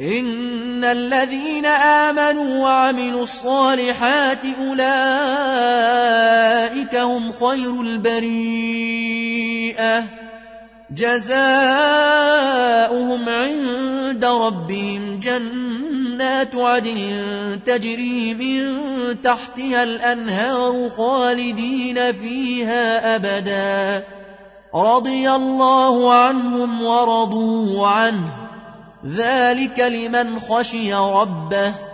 إن الذين آمنوا وعملوا الصالحات أولئك هم خير البريئة جزاؤهم عند ربهم جنات عدن تجري من تحتها الأنهار خالدين فيها أبدا رضي الله عنهم ورضوا عنه ذلك لمن خشي ربه